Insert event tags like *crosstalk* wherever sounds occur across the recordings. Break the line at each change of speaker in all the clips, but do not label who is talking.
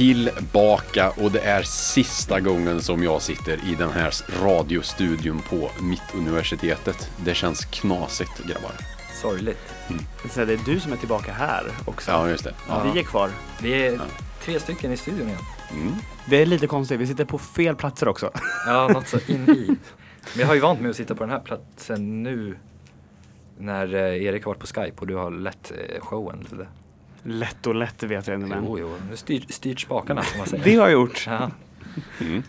Tillbaka och det är sista gången som jag sitter i den här radiostudion på Mittuniversitetet. Det känns knasigt grabbar.
Sorgligt.
Så det är du som är tillbaka här också.
Ja, just det.
Ja.
Vi är kvar.
Vi är tre stycken i studion igen.
Mm.
Det är lite konstigt, vi sitter på fel platser också. *laughs*
Ja, något så in i. Men jag har ju vant mig att sitta på den här platsen nu när eh, Erik har varit på Skype och du har lett eh, showen. Så det-
Lätt och lätt vet jag inte men.
Jo, jo, nu styr, styrt spakarna som man säger.
Det har jag gjort.
Ja.
Mm.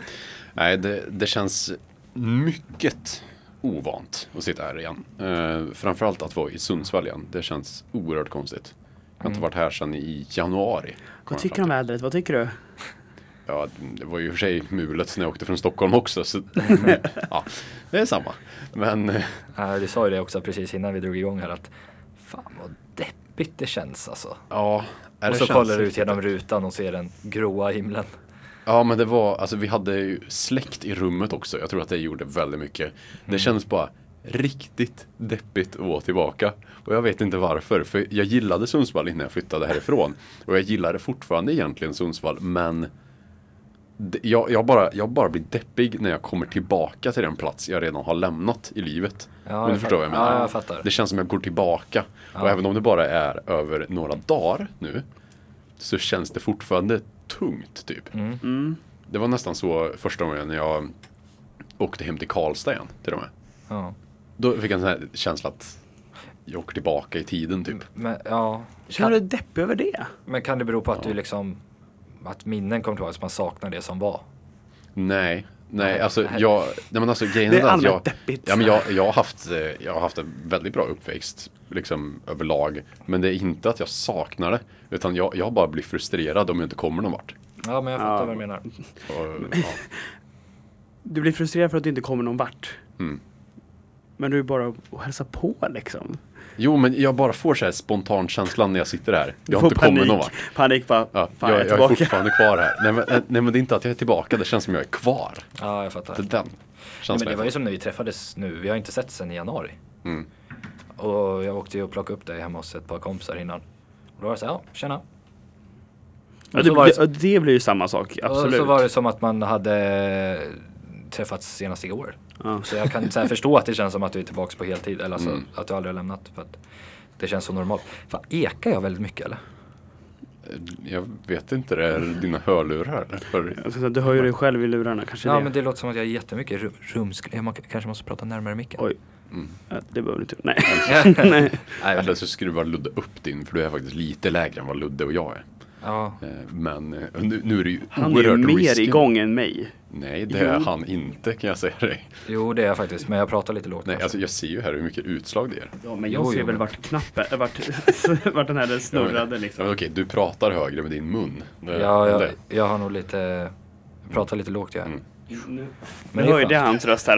Nej, det, det känns mycket ovant att sitta här igen. Eh, framförallt att vara i Sundsvall igen. Det känns oerhört konstigt. Jag har inte
Mm.
varit här sedan i januari.
Vad tycker du om vädret? Vad tycker du?
Ja, det var ju i och för sig mulet när jag åkte från Stockholm också. Så, *laughs* ja, det är samma. Men eh,
Ja, du sa ju det också precis innan vi drog igång här att fan vad deppigt det känns alltså.
ja.
och
det
så kollar du ut genom rutan och ser den gråa himlen.
Ja, men det var, alltså vi hade ju släkt i rummet också. Jag tror att det gjorde väldigt mycket. Det
Mm.
kändes bara riktigt deppigt att vara tillbaka. Och jag vet inte varför, för jag gillade Sundsvall innan jag flyttade härifrån. Och jag gillade fortfarande egentligen Sundsvall, men det- jag, jag, bara, jag bara blir deppig när jag kommer tillbaka till den plats jag redan har lämnat i livet.
Ja,
Men du
jag
förstår vad jag menar.
Ja, jag fattar.
Det känns som jag går tillbaka. Och
Ja.
även om det bara är över några dagar nu, så känns det fortfarande tungt typ.
Mm.
Mm.
Det var nästan så första gången när jag åkte hem till Karlstad igen till och med.
Ja.
Då fick jag en sån här känsla att jag åker tillbaka i tiden typ.
Men, ja.
Känner
Kan,
du deppig över det?
men kan det bero på att
Ja.
du liksom att minnen kommer tillbaka så man saknar det som var?
Nej, nej, alltså jag, nej men alltså grejen
Det
är
är
att jag,
deppigt.
ja men jag, jag har haft, eh, jag har haft en väldigt bra uppväxt, liksom överlag. Men det är inte att jag saknar det, utan jag, jag bara blir frustrerad om jag inte kommer någon vart.
Ja, men jag fattar
Ja.
vad du menar.
Och, ja.
Du blir frustrerad för att du inte kommer någon vart.
Mm.
Men du är bara att hälsa på liksom.
Jo, men jag bara får så här spontan känslan när jag sitter här. Jag har
får
inte kommit
panik.
någon vart.
Panik bara,
Ja,
fan
jag,
jag är
jag är fortfarande kvar här. Nej men, eh, nej men det är inte att jag är tillbaka, det känns som jag är kvar.
Ja, jag fattar.
Det är den
Nej, men det var ju som när vi träffades nu. Vi har inte sett sen i januari.
Mm.
Och jag åkte ju och plockade upp dig hemma hos ett par kompisar innan. Och då var det så här, ja, tjena.
Ja,
Och
det,
det
det, det blir ju samma sak,
Och
absolut.
så var det som att man hade träffats senast igår.
Ja.
Så jag kan så här förstå att det känns som att du är tillbaka på heltid. Eller alltså
Mm.
att du aldrig har lämnat. För att det känns så normalt. Fan, ekar jag väldigt mycket eller?
Jag vet inte, det är dina hörlurar eller?
Alltså, du hör ju dig själv i lurarna, kanske
Ja
det.
men det låter som att jag har jättemycket rum, rumsk... Jag må- kanske måste prata närmare micken.
Oj.
mm.
Ja, det behöver du inte. *laughs* Nej.
Nej.
Eller så skruvar Ludde upp din, för du är faktiskt lite lägre än vad Ludde och jag är.
Ja.
Eh, Men eh, nu, nu är det ju
Han är ju mer
risky.
igång än mig.
Nej, det är
Jo.
han inte kan jag säga dig.
Jo det är jag faktiskt. Men jag pratar lite lågt.
Nej, alltså jag ser ju här hur mycket utslag det är.
Ja, men
Jo,
jag ser
jo,
väl
men-
vart knappen, äh, vart, *laughs* vart den här snurrade
Ja,
liksom.
men okej, du pratar högre med din mun. Det-
ja, jag, jag har nog lite... Jag pratar lite lågt jag.
Mm.
Nu,
Men
nu höjde
skönt.
hans röst här.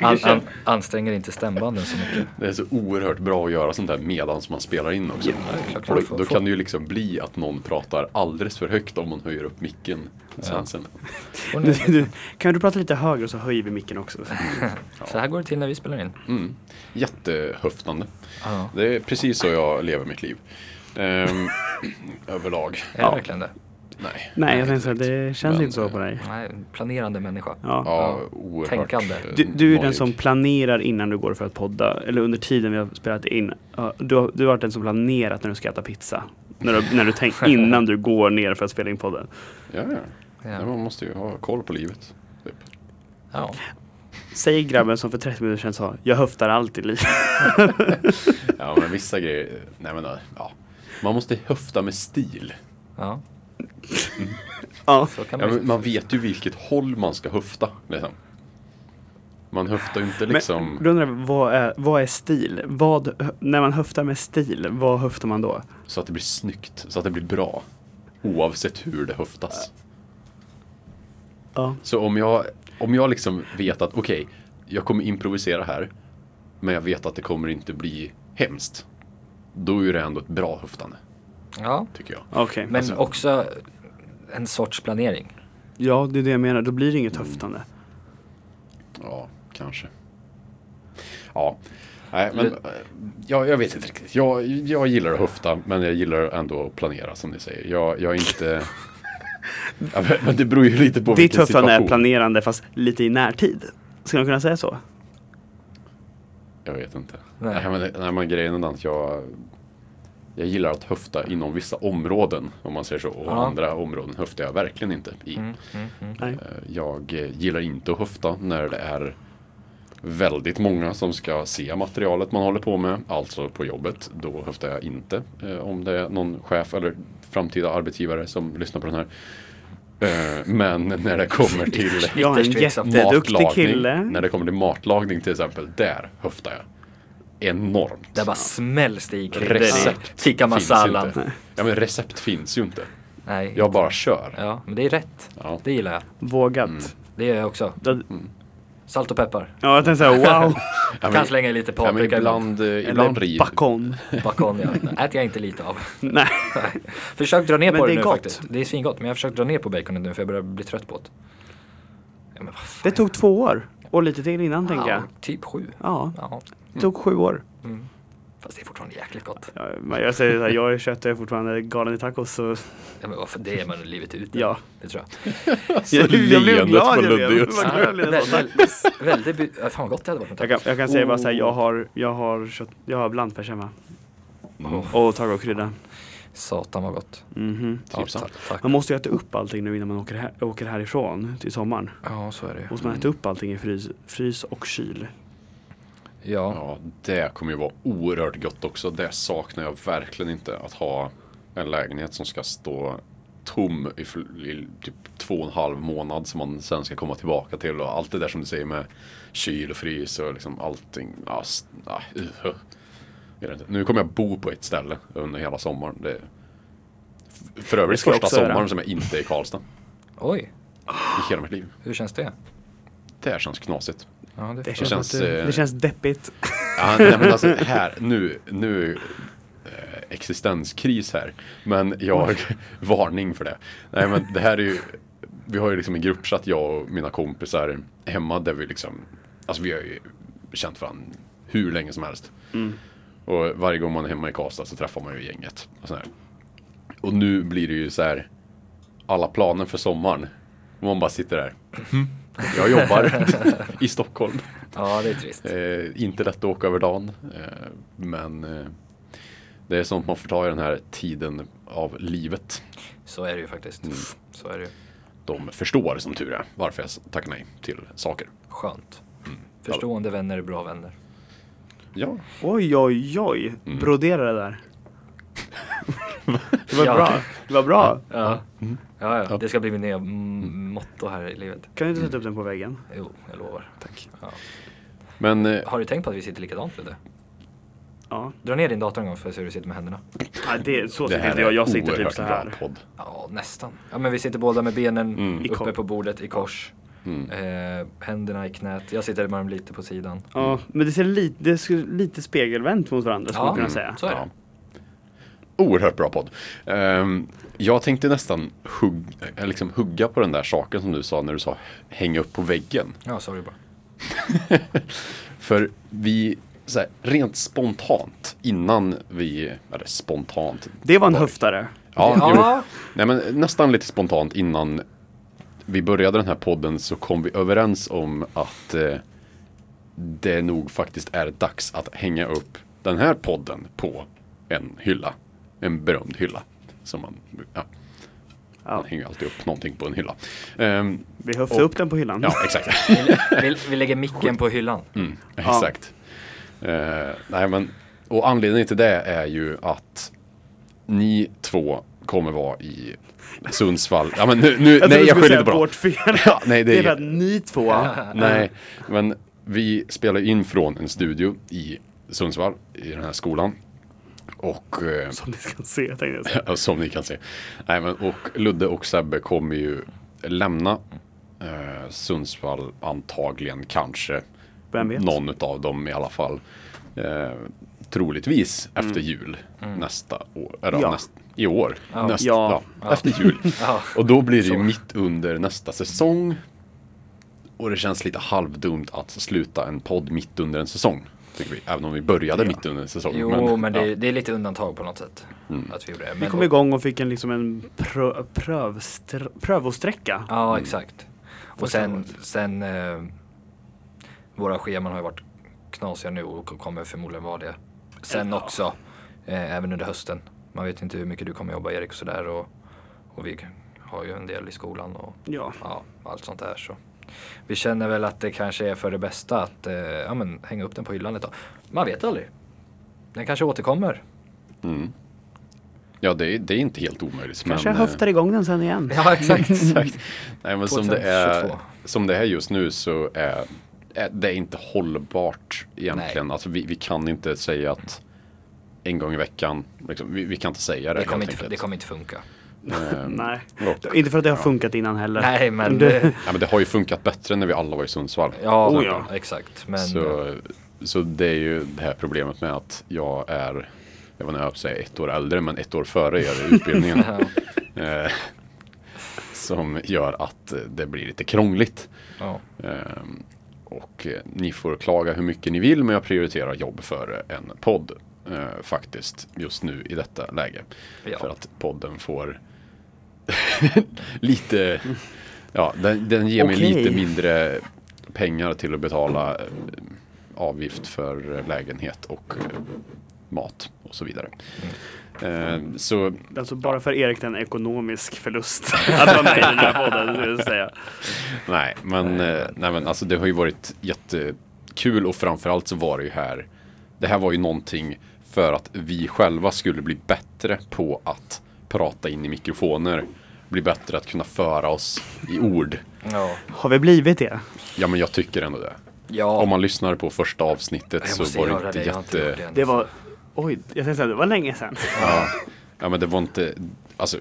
*laughs*
An, an, anstränger inte stämbanden så mycket.
Det är så oerhört bra att göra sånt här medan man spelar in också.
Ja,
då, då kan det ju liksom bli att någon pratar alldeles för högt om man höjer upp micken. Sen,
Ja.
sen.
Du, du, kan du prata lite högre så höjer vi micken också. *laughs*
så här går det till när vi spelar in.
Mm. Jättehöftande.
Ja.
Det är precis så jag lever mitt liv. Ehm, *clears throat* överlag.
Är
Ja.
det verkligen det?
Nej.
Nej, jag tänkte så, det känns
Men,
inte så på dig.
Nej, planerande människa.
Ja.
Ja, oerhört.
Tänkande.
eh,
Du, du är den som planerar innan du går för att podda, eller under tiden vi har spelat in. Du, har- du har varit den som planerat när du ska äta pizza. När du, när du tänk, *laughs* innan du går ner för att spela in podden.
Ja, ja.
Ja.
ja. Man måste ju ha koll på livet. Typ.
Ja.
Säger grabben som för 30 minuter sedan sa, jag höftar allt i livet. *laughs*
Ja, men vissa grejer. Nej, men ja. Man måste höfta med stil.
ja,
Ja.
så kan
Ja,
man
man vet ju vilket håll man ska höfta. Liksom. Man höftar ju inte liksom.
Men då undrar jag, vad är, vad är stil? Vad, när man höftar med stil, vad höftar man då?
Så att det blir snyggt, så att det blir bra. Oavsett hur det höftas.
Ja.
Så om jag, om jag liksom vet att okej, jag kommer improvisera här. Men jag vet att det kommer inte bli hemskt. Då är det ändå ett bra höftande,
Ja,
tycker jag.
Okej.
men
Alltså-
också en sorts planering.
Ja, det är det jag menar. Då blir det inget höftande.
Ja, kanske. Ja, Nej, men eh, jag, jag vet inte riktigt. Jag, jag gillar att höfta, men jag gillar ändå att planera som ni säger. Jag, jag är inte... *laughs* Ja, men- men det beror ju lite på
Ditt
vilken
höftande är
situation.
planerande fast lite i närtid. Skulle man kunna säga så?
Jag vet inte.
Nej.
Nej. men, nej, men grejen är att jag, jag gillar att höfta inom vissa områden, om man säger så. Och
Ja.
andra områden höftar jag verkligen inte i.
Mm, mm, mm.
Eh, Jag eh, gillar inte att höfta när det är väldigt många som ska se materialet man håller på med, alltså på jobbet. Då höftar jag inte. Eh, Om det är någon chef eller framtida arbetsgivare som lyssnar på den här. Men när det kommer till matlagning,
kille.
när det kommer till matlagning till exempel, där höftar jag. Enormt.
Där bara smälls det i kryddor tikka masalan.
Ja men recept finns ju inte.
Nej.
Jag bara kör.
Ja, men det är rätt.
Ja.
Det gillar jag.
Vågat.
Mm.
Det gör jag också.
Det-
Salt och peppar.
Ja, jag tänkte säga wow. *laughs*
Ja,
Kan slänga i lite
ja,
paprika
ibland, eh, ibland
Eller
riv.
bacon. *laughs*
Bacon, ja. äter jag inte lite av.
Nej. *laughs*
Försök dra ner
Men
på
det
det,
är
nu
gott.
faktiskt. Det är svingott, men jag har försökt dra ner på baconet nu för jag börjar bli trött på det. Ja, men vad fan.
Det tog två år. Och lite till innan tänker jag.
Ja, typ sju.
Ja,
Ja.
Det tog sju år.
Mm. Fast det är fortfarande jäkligt gott.
Ja, men jag säger så här, jag är kött och jag är fortfarande galen i tacos så
Ja, men varför det är man livet ut.
ja.
Det tror jag. *laughs*
Så leendet på Ludde just nu.
Väldigt, ja, fan vad gott det hade varit med
Jag kan,
tacos.
jag kan säga bara så här,
Oh.
jag har, jag har, kött, jag har blandfärs hemma.
Mm.
Och tacokrydda.
Satan vad gott. Ja,
Trivsamt.
tack, tack.
Man måste ju äta upp allting nu innan man åker, här, åker härifrån till sommaren.
Ja, så är det ju.
Måste man äta upp allting i frys, frys och kyl.
Ja.
Ja, det kommer ju vara oerhört gott också. Det saknar jag verkligen inte. Att ha en lägenhet som ska stå tom i, i typ två och en halv månad som man sen ska komma tillbaka till. Och allt det där som du säger med kyl och frys och liksom allting. Ja, uh, inte. Nu kommer jag bo på ett ställe under hela sommaren. Det är för övrigt första sommaren som jag inte är i Karlstad
Oj,
i hela mitt liv.
hur känns det?
Det känns knasigt.
Ja, det,
Det känns, det,
eh,
det känns deppigt.
Ja, nej, men alltså här, nu, nu eh, existenskris här. Men jag, *laughs* varning för det. Nej men det här är ju, vi har ju liksom en gruppchatt jag och mina kompisar hemma där vi liksom, alltså vi har ju känt varandra hur länge som helst.
Mm.
Och varje gång man är hemma i Karlstad så träffar man ju gänget. Och, och nu blir det ju så här, alla planer för sommaren. Och man bara sitter där. Jag jobbar *laughs* i Stockholm.
ja, det är trist.
Eh, inte lätt att åka över dagen. Eh, men eh, det är sånt man får ta i den här tiden av livet.
Så är det ju faktiskt.
Mm.
Så är det ju.
De förstår som tur är varför jag tackar nej till saker.
Skönt. Förstående vänner är bra vänner.
Ja,
Oj, oj, oj.
Mm.
Brodera det där. Det var
Ja.
bra. Det var bra.
Ja.
Mm.
Ja, ja, det ska bli min nya mm, motto här i livet.
Kan du inte sätta upp den på väggen?
Jo, jag lovar.
Tack.
Ja.
men eh,
Har du tänkt på att vi sitter likadant Ludde?
Ja.
Dra ner din dator en gång för att se hur du sitter med händerna.
ja det, så
det
sitter
här
inte
är
jag. Jag sitter typ så här.
podd.
Ja, nästan. Ja, men vi sitter båda med benen
Mm.
I
uppe på bordet i kors.
Mm.
Eh, händerna i knät. Jag sitter med dem lite på sidan.
Ja, men det ser lite, det ser lite spegelvänt mot varandra skulle
Ja.
man kunna säga.
Så är det.
Oerhört bra podd. Ehm, jag tänkte nästan hugg, eh, liksom hugga på den där saken som du sa när du sa hänga upp på väggen.
Ja, sorry bara. *laughs*
För vi, så här, rent spontant innan vi, eller spontant,
Det var en höftare.
Ja,
Ja.
Jo. Nej, men nästan lite spontant innan vi började den här podden så kom vi överens om att eh, det nog faktiskt är dags att hänga upp den här podden på en hylla. En berömd hylla. Som man, ja,
Ja,
man hänger alltid upp någonting på en hylla. Ehm,
vi höftar upp den på hyllan.
ja, exakt. *laughs*
Vi, vi, lägger micken på hyllan.
Mm, exakt. Eh, nej, men, och anledningen till det är ju att ni två kommer vara i Sundsvall. Ja, men nu, nu,
Jag
nej, jag skyller på
vårt fel. *laughs*
Ja, nej, det
Det är ni två.
nej, men vi spelar in från en studio i Sundsvall i den här skolan. Och eh,
Som ni ska se tänkte jag säga. *laughs*
Som ni kan se. Nej, men, och Ludde och Sebbe kommer ju lämna eh, Sundsvall antagligen, kanske.
Vem vet?
Någon av dem i alla fall. Eh, troligtvis efter jul nästa år. Eller
Mm. Ja.
näst, I år.
Ja.
Näst,
Ja.
ja. Efter jul. *laughs* Och då blir det ju mitt under nästa säsong. Och det känns lite halvdumt att sluta en podd mitt under en säsong. Tycker vi. Även om vi började
Ja.
mitt under säsongen.
Jo, men, det,
ja.
det är lite undantag på något sätt.
Mm.
Att vi gjorde det.
Vi
Men-
kom igång och fick en, liksom en prö, prövstr, prövosträcka.
Ja,
Mm.
exakt. Och sen, sen eh, våra scheman har ju varit knasiga nu och kommer förmodligen vara det. Sen
Ja.
också, eh, även under hösten. Man vet inte hur mycket du kommer jobba Erik och sådär och, och vi har ju en del i skolan och
Ja.
ja, allt sånt där. Så. Vi känner väl att det kanske är för det bästa att eh, ja, men, hänga upp den på hyllan ett tag. Man vet aldrig. Den kanske återkommer.
Mm. Ja, det är, det är inte helt omöjligt.
Kanske
men,
jag
eh,
höftar igång den sen igen.
Ja, exakt.
Exakt. *laughs* Nej, men som det, är,
2022.
som det är just nu så är, är det är inte hållbart egentligen.
Nej.
Alltså, vi, vi kan inte säga att en gång i veckan, liksom, vi, vi kan inte säga det,
Det kommer, inte, det kommer inte funka.
Ehm,
Nej.
och-
Inte för att det har
Ja.
funkat innan heller.
Nej, men...
Det-
Ja, men det har ju funkat bättre när vi alla var i Sundsvall.
Ja,
Oh, ja.
exakt. Men,
Så, så det är ju det här problemet med att jag är, jag var nära att säga ett år äldre, men ett år före er i *laughs* utbildningen. eh, som gör att det blir lite krångligt.
ja.
Ehm, och ni får klaga hur mycket ni vill men jag prioriterar jobb före en podd. eh, faktiskt just nu i detta läge.
Ja.
För att podden får *laughs* lite, ja den, den ger mig
Okej.
lite mindre pengar till att betala eh, avgift för lägenhet och eh, mat och så vidare. Eh, så
Alltså bara för Erik en ekonomisk förlust *laughs* att vara med i den här podden, skulle jag säga.
Nej, men, eh, nej, men alltså det har ju varit jättekul och framförallt så var det ju här. Det här var ju någonting för att vi själva skulle bli bättre på att prata in i mikrofoner. Bli bättre att kunna föra oss i ord.
Ja.
Har vi blivit det?
Ja, men jag tycker ändå det.
ja.
Om man lyssnar på första avsnittet så var det inte
det.
Jätte...
det.
Det var, oj, jag tänkte säga det var länge sedan.
Ja, ja, men det var inte, alltså,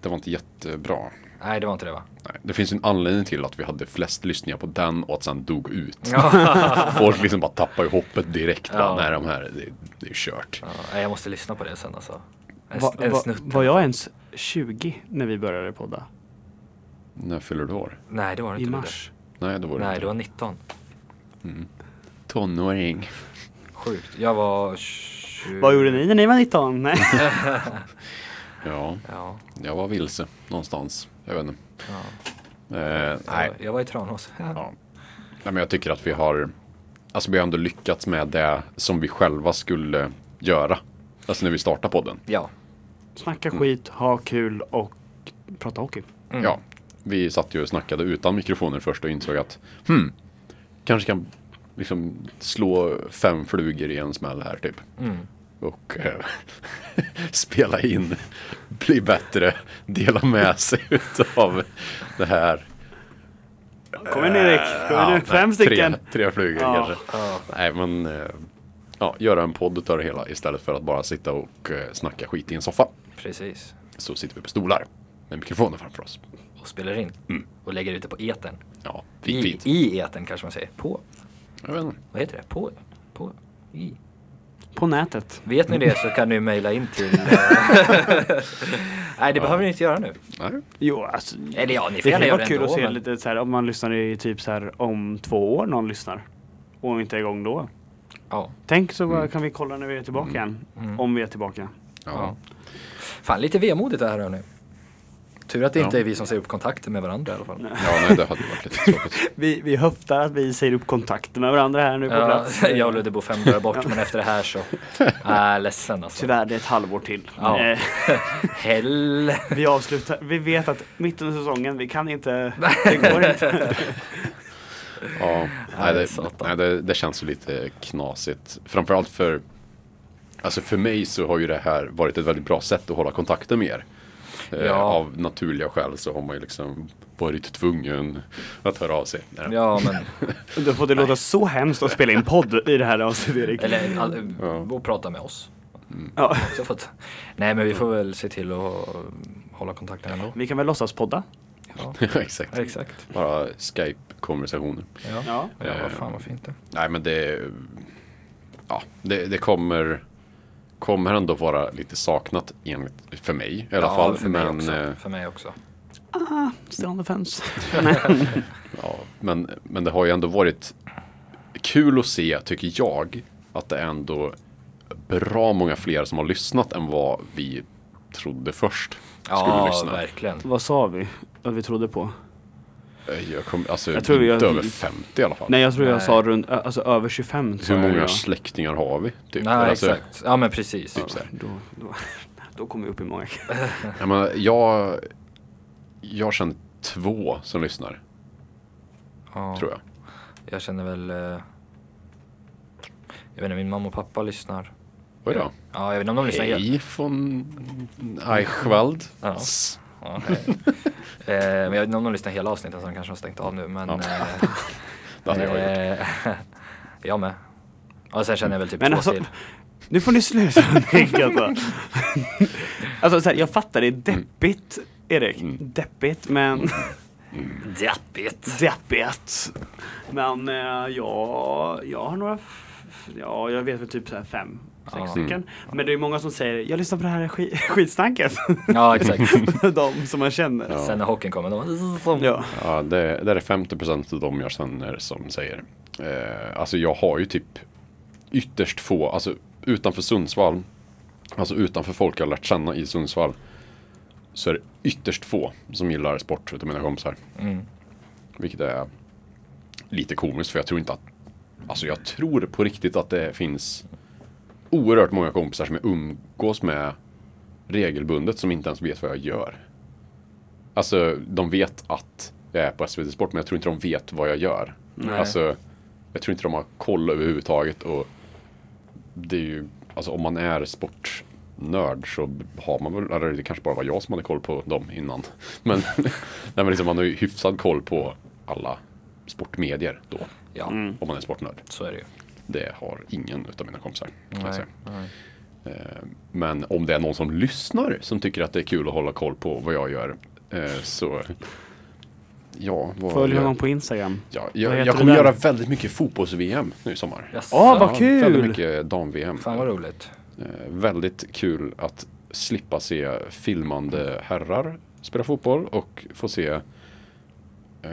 det var inte jättebra.
Nej, det var inte det va?
Nej, det finns en anledning till att vi hade flest lyssningar på den och att sen dog ut.
Ja. *laughs*
Folk liksom bara tappar ju hoppet direkt.
Ja.
Ja. Nej, de här, det, det är kört.
ja. Jag måste lyssna på det sen alltså. En,
Va,
en
va, var jag ens 20 när vi började podda?
När fyller du år?
Nej, det var det
I
inte.
mars?
Nej, då var det
Nej,
inte.
det var 19.
Tonåring. *laughs*
Sjukt. Jag var 20...
Vad gjorde ni när ni var 19? Nej. *laughs*
Ja,
Ja.
jag var vilse någonstans. Jag vet inte.
ja.
Eh, nej.
var, jag var i Tranås. Ja.
Ja. nej, men jag tycker att vi har, alltså vi har ändå lyckats med det som vi själva skulle göra. Alltså när vi startade podden.
ja.
Snacka skit, ha kul och prata hockey.
Mm.
Ja, vi satt ju och snackade utan mikrofoner först och insåg att hmm, kanske kan liksom slå fem flugor i en smäll här typ.
Mm.
Och eh, *laughs* spela in, bli bättre, dela med sig utav det här.
Kom igen Erik, kom igen nu.
nej,
Fem stycken.
Tre, tre flugor
Ja.
kanske.
Ja.
Nej men, eh, ja, göra en podd utav det hela istället för att bara sitta och eh, snacka skit i en soffa.
Precis.
Så sitter vi på stolar med mikrofoner framför oss.
Och spelar in.
Mm.
Och lägger ut det på eten.
Ja, fint,
I,
fint.
I eten kanske man säger. På.
Jag vet inte.
Vad heter det? På. På. I.
På nätet.
Vet ni det så kan ni mejla in till... *laughs* eh, Nej, det behöver ni inte göra nu.
Nej.
Jo, alltså.
Eller ja, ni får
Det
gärna
kan
göra
vara
det
kul att se
men-
lite så här, om man lyssnar i typ så här om två år någon lyssnar. Och inte är igång då.
Ja.
Tänk så bara
Mm.
kan vi kolla när vi är tillbaka igen.
Mm.
Om vi är tillbaka.
Ja.
Ja. Fan, lite vemodigt det här hörni. Tur att det inte
Ja.
är vi som säger upp kontakter med varandra i alla fall.
ja, nej det hade varit lite *laughs* tråkigt.
Vi, vi höftar att vi säger upp kontakter med varandra här nu på
Ja,
plats. *laughs*
jag och Ludde bor fem dörrar bort, men efter det här så... *laughs* Äh, ledsen alltså.
Tyvärr, det är ett halvår till.
Ja.
Eh,
Hell.
vi avslutar, vi vet att mitt under säsongen, vi kan inte, det går inte.
Ja, *laughs* nej, det, nej det, det känns ju lite knasigt. Framförallt för, alltså för mig så har ju det här varit ett väldigt bra sätt att hålla kontakten med er. Eh,
Ja.
Av naturliga skäl så har man ju liksom varit tvungen att höra av sig. Nej.
Ja, men... *laughs*
Då får det låta så hemskt att spela in podd i det här avsnittet Erik.
Eller all,
Ja.
och prata med oss.
Ja.
Så för att, nej, men vi får väl se till att hålla kontakten ändå.
Vi kan väl låtsas podda?
Ja,
Ja, *laughs* exakt.
exakt.
Bara Skype-konversationer.
Ja,
Ja.
ja vad fan vad fint det.
Nej men det, ja, det, det kommer, kommer ändå vara lite saknat enligt, för mig i alla
ja,
fall.
för mig
men,
också.
eh,
För mig också.
Ah, still on the fence. *laughs*
Ja, men, men det har ju ändå varit kul att se, tycker jag, att det är ändå bra många fler som har lyssnat än vad vi trodde först skulle
Ja,
lyssna.
verkligen.
Vad sa vi att vi trodde på?
Eh, Jag kom, alltså,
Jag tror
inte
har-
över 50 i alla fall.
Nej jag tror jag
Nej.
sa runt, alltså över 25 sa
Hur
jag,
många
ja.
släktingar har vi? Typ?
Nej,
Alltså,
exakt. Ja, men precis.
Typ så här.
Då, då, *laughs* då kommer vi upp i många. *laughs*
Jag, menar, jag, jag känner två som lyssnar,
Ja.
tror jag.
Jag känner väl... Eh, jag vet inte, min mamma och pappa lyssnar.
Oj då.
Ja, jag vet inte om de lyssnar helt.
Hej från Eichwald.
Ja. Ja, eh, men jag vet inte om de lyssnar hela avsnittet så de kanske har stängt av nu. Men
Ja.
eh, *laughs*
Det hade jag gjort.
eh, *laughs* jag med. Och sen känner jag väl typ
Men
två
alltså,
till.
nu får ni sluta *laughs* tänka så. alltså så här, jag fattar det är deppigt, Erik.
Mm.
Deppigt, men
Deppigt.
deppigt. Men eh, ja, jag har några, ja jag vet väl typ så här fem, sex
Ja.
stycken. Men det är många som säger, jag lyssnar på det här skit, *laughs* skitsnacket.
Ja, exakt. *laughs*
De som man känner.
Ja.
Sen när hockeyn kommer, de...
Ja.
Ja, det, det är 50% av dem jag känner som säger. Eh, alltså jag har ju typ ytterst få, alltså utanför Sundsvall, alltså utanför folk jag har lärt känna i Sundsvall, så är det ytterst få som gillar sport utav mina kompisar.
Mm.
Vilket är lite komiskt för jag tror inte att, alltså jag tror på riktigt att det finns oerhört många kompisar som jag umgås med regelbundet som inte ens vet vad jag gör. Alltså de vet att jag är på SVT Sport men jag tror inte de vet vad jag gör.
Nej.
Alltså jag tror inte de har koll överhuvudtaget och det är ju, alltså om man är sportnörd så har man väl, eller det kanske bara var jag som hade koll på dem innan. *laughs* Men, *laughs* nej, men liksom, man har ju hyfsad koll på alla sportmedier då.
Ja.
Om man är sportnörd.
så är det ju.
Det har ingen utav mina kompisar.
Nej,
säga.
nej.
Eh, Men om det är någon som lyssnar som tycker att det är kul att hålla koll på vad jag gör eh, så Ja, vad
Följ honom på Instagram.
Ja, jag, jag kommer göra väldigt mycket fotbolls-VM nu i sommar.
Jaså?
Åh, vad kul!
Väldigt mycket dam-VM.
Fan vad roligt.
Eh, väldigt kul att slippa se filmande herrar spela fotboll och få se eh,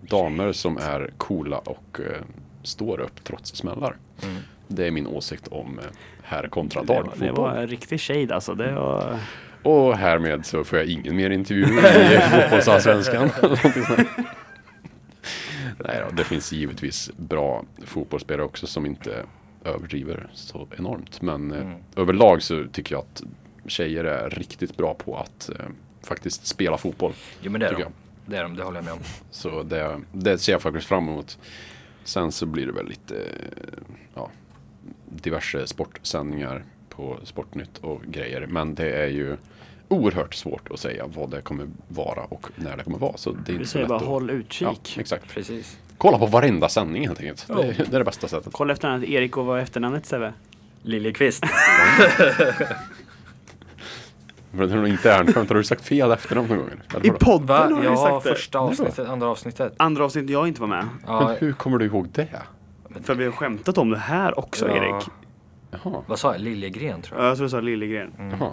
damer som är coola och eh, står upp trots smällar.
Mm.
Det är min åsikt om eh, herr kontra
Det var, det
damfotboll.
var en riktig shade alltså. Det var...
Och härmed så får jag ingen mer intervju i *laughs* fotbollsallsvenskan. *laughs* Nej då, det finns givetvis bra fotbollsspelare också som inte överdriver så enormt. Men eh,
Mm.
överlag så tycker jag att tjejer är riktigt bra på att eh, faktiskt spela fotboll.
Jo men det är de. Det är de, det håller jag med om.
Så det, det ser jag faktiskt fram emot. Sen så blir det väl lite eh, ja, diverse sportsändningar på Sportnytt och grejer. Men det är ju oerhört svårt att säga vad det kommer vara och när det kommer vara. Så det är inte så lätt
bara
att...
håll
Ja,
utkik.
exakt.
Precis.
Kolla på varenda sändning helt enkelt. Det,
Ja.
det är det bästa sättet.
Kolla efternamnet Erik och vad är efternamnet Sebbe?
Liljekvist. *laughs* *laughs*
Men det är nog inte Ernkrant. Har du sagt fel efternamn någon gång? Eller
I
vadå?
podden
Va?
har vi
Ja,
sagt det.
första avsnittet, andra avsnittet.
Andra avsnittet jag inte var med.
Ja,
Men hur kommer du ihåg det?
För vi har skämtat om det här också
Ja.
Erik.
Jaha.
vad sa jag? Liljegren tror
Ja,
jag.
Jag tror du sa Liljegren.
Jaha.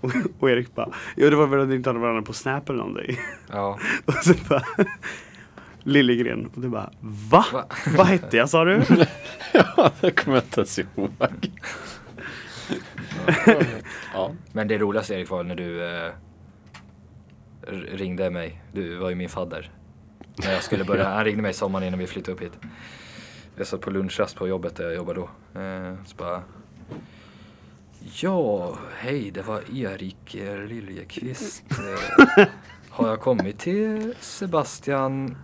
Och, *laughs* och Erik bara, jo det var väl att ni inte hade varandra på Snap eller någonting.
Ja. *laughs*
Och så bara, *laughs* Liljegren. Och du bara, va?
Va?
Vad hette jag sa du?
Ja, det kommer jag inte ens ihåg. Ja.
Men det roligaste Erik var när du eh, ringde mig. Du var ju min fadder. När jag skulle börja, *laughs* han ringde mig sommaren innan vi flyttade upp hit. Jag satt på lunchrast på jobbet där jag jobbade då. Eh, så bara Ja, hej det var Erik Liljekvist. Eh, *laughs* har jag kommit till Sebastian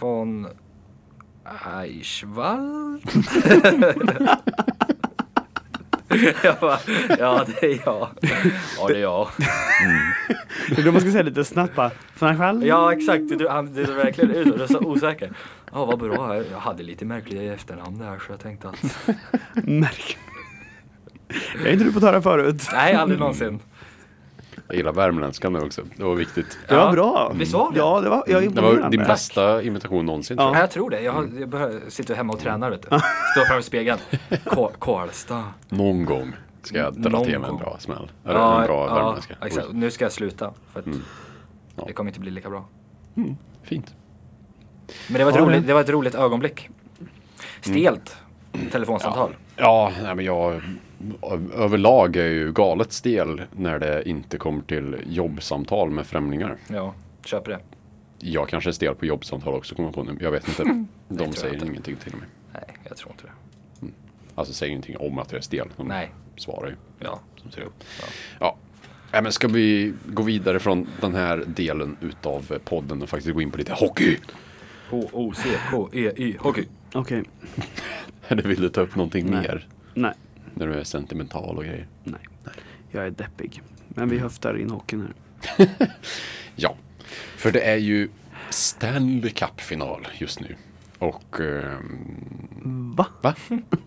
von Eichwald? *laughs* *laughs* jag bara, ja det är jag. Ja det är jag.
Det är då man ska säga lite snabbt bara, från själv?
Ja exakt, du, han, är verkligen ut du är så osäker. Ja vad bra, jag hade lite märkliga efternamn där så jag tänkte att *laughs*
Märk. Det har inte du fått höra förut.
nej aldrig någonsin.
Jag gillar värmländskan nu också. Det var viktigt.
Det
Ja,
var bra.
visst var det?
Ja, det var, jag är
Det var din bästa imitation någonsin.
Ja.
tror
Ja,
jag.
jag tror det. Jag, har, jag behöver, sitter hemma och tränar vet du. Står framför spegeln. *laughs* Karlstad.
Någon gång ska jag dra
Någon
till med en bra smäll. Eller en bra värmländska.
exakt. Nu ska jag sluta. För att
Mm. Ja.
det kommer inte bli lika bra.
Fint.
Men det var ett,
Ja,
roligt,
det-
det var ett roligt ögonblick. Stelt telefonsamtal.
Ja, nej, men jag överlag är ju galet stel när det inte kommer till jobbsamtal med främlingar.
Ja, köper det.
Jag kanske är stel på jobbsamtal också kommer jag på nu. Jag vet inte. *laughs* De säger
inte.
ingenting till mig.
Nej, jag tror inte det.
Alltså säger ingenting om att jag är stel. De
Nej.
svarar ju.
Ja,
Som ser ut.
Ja.
Ja. Nej, men ska vi gå vidare från den här delen utav podden och faktiskt gå in på lite hockey?
H-O-C-K-E-Y, hockey.
Okej. *laughs*
Eller vill du ta upp någonting
Nej.
mer?
Nej,
När du är sentimental och grejer.
nej. Jag är deppig. Men vi höftar in hockeyn här. *laughs*
Ja, för det är ju Stanley Cup-final just nu. Och... ehm,
Va?
va?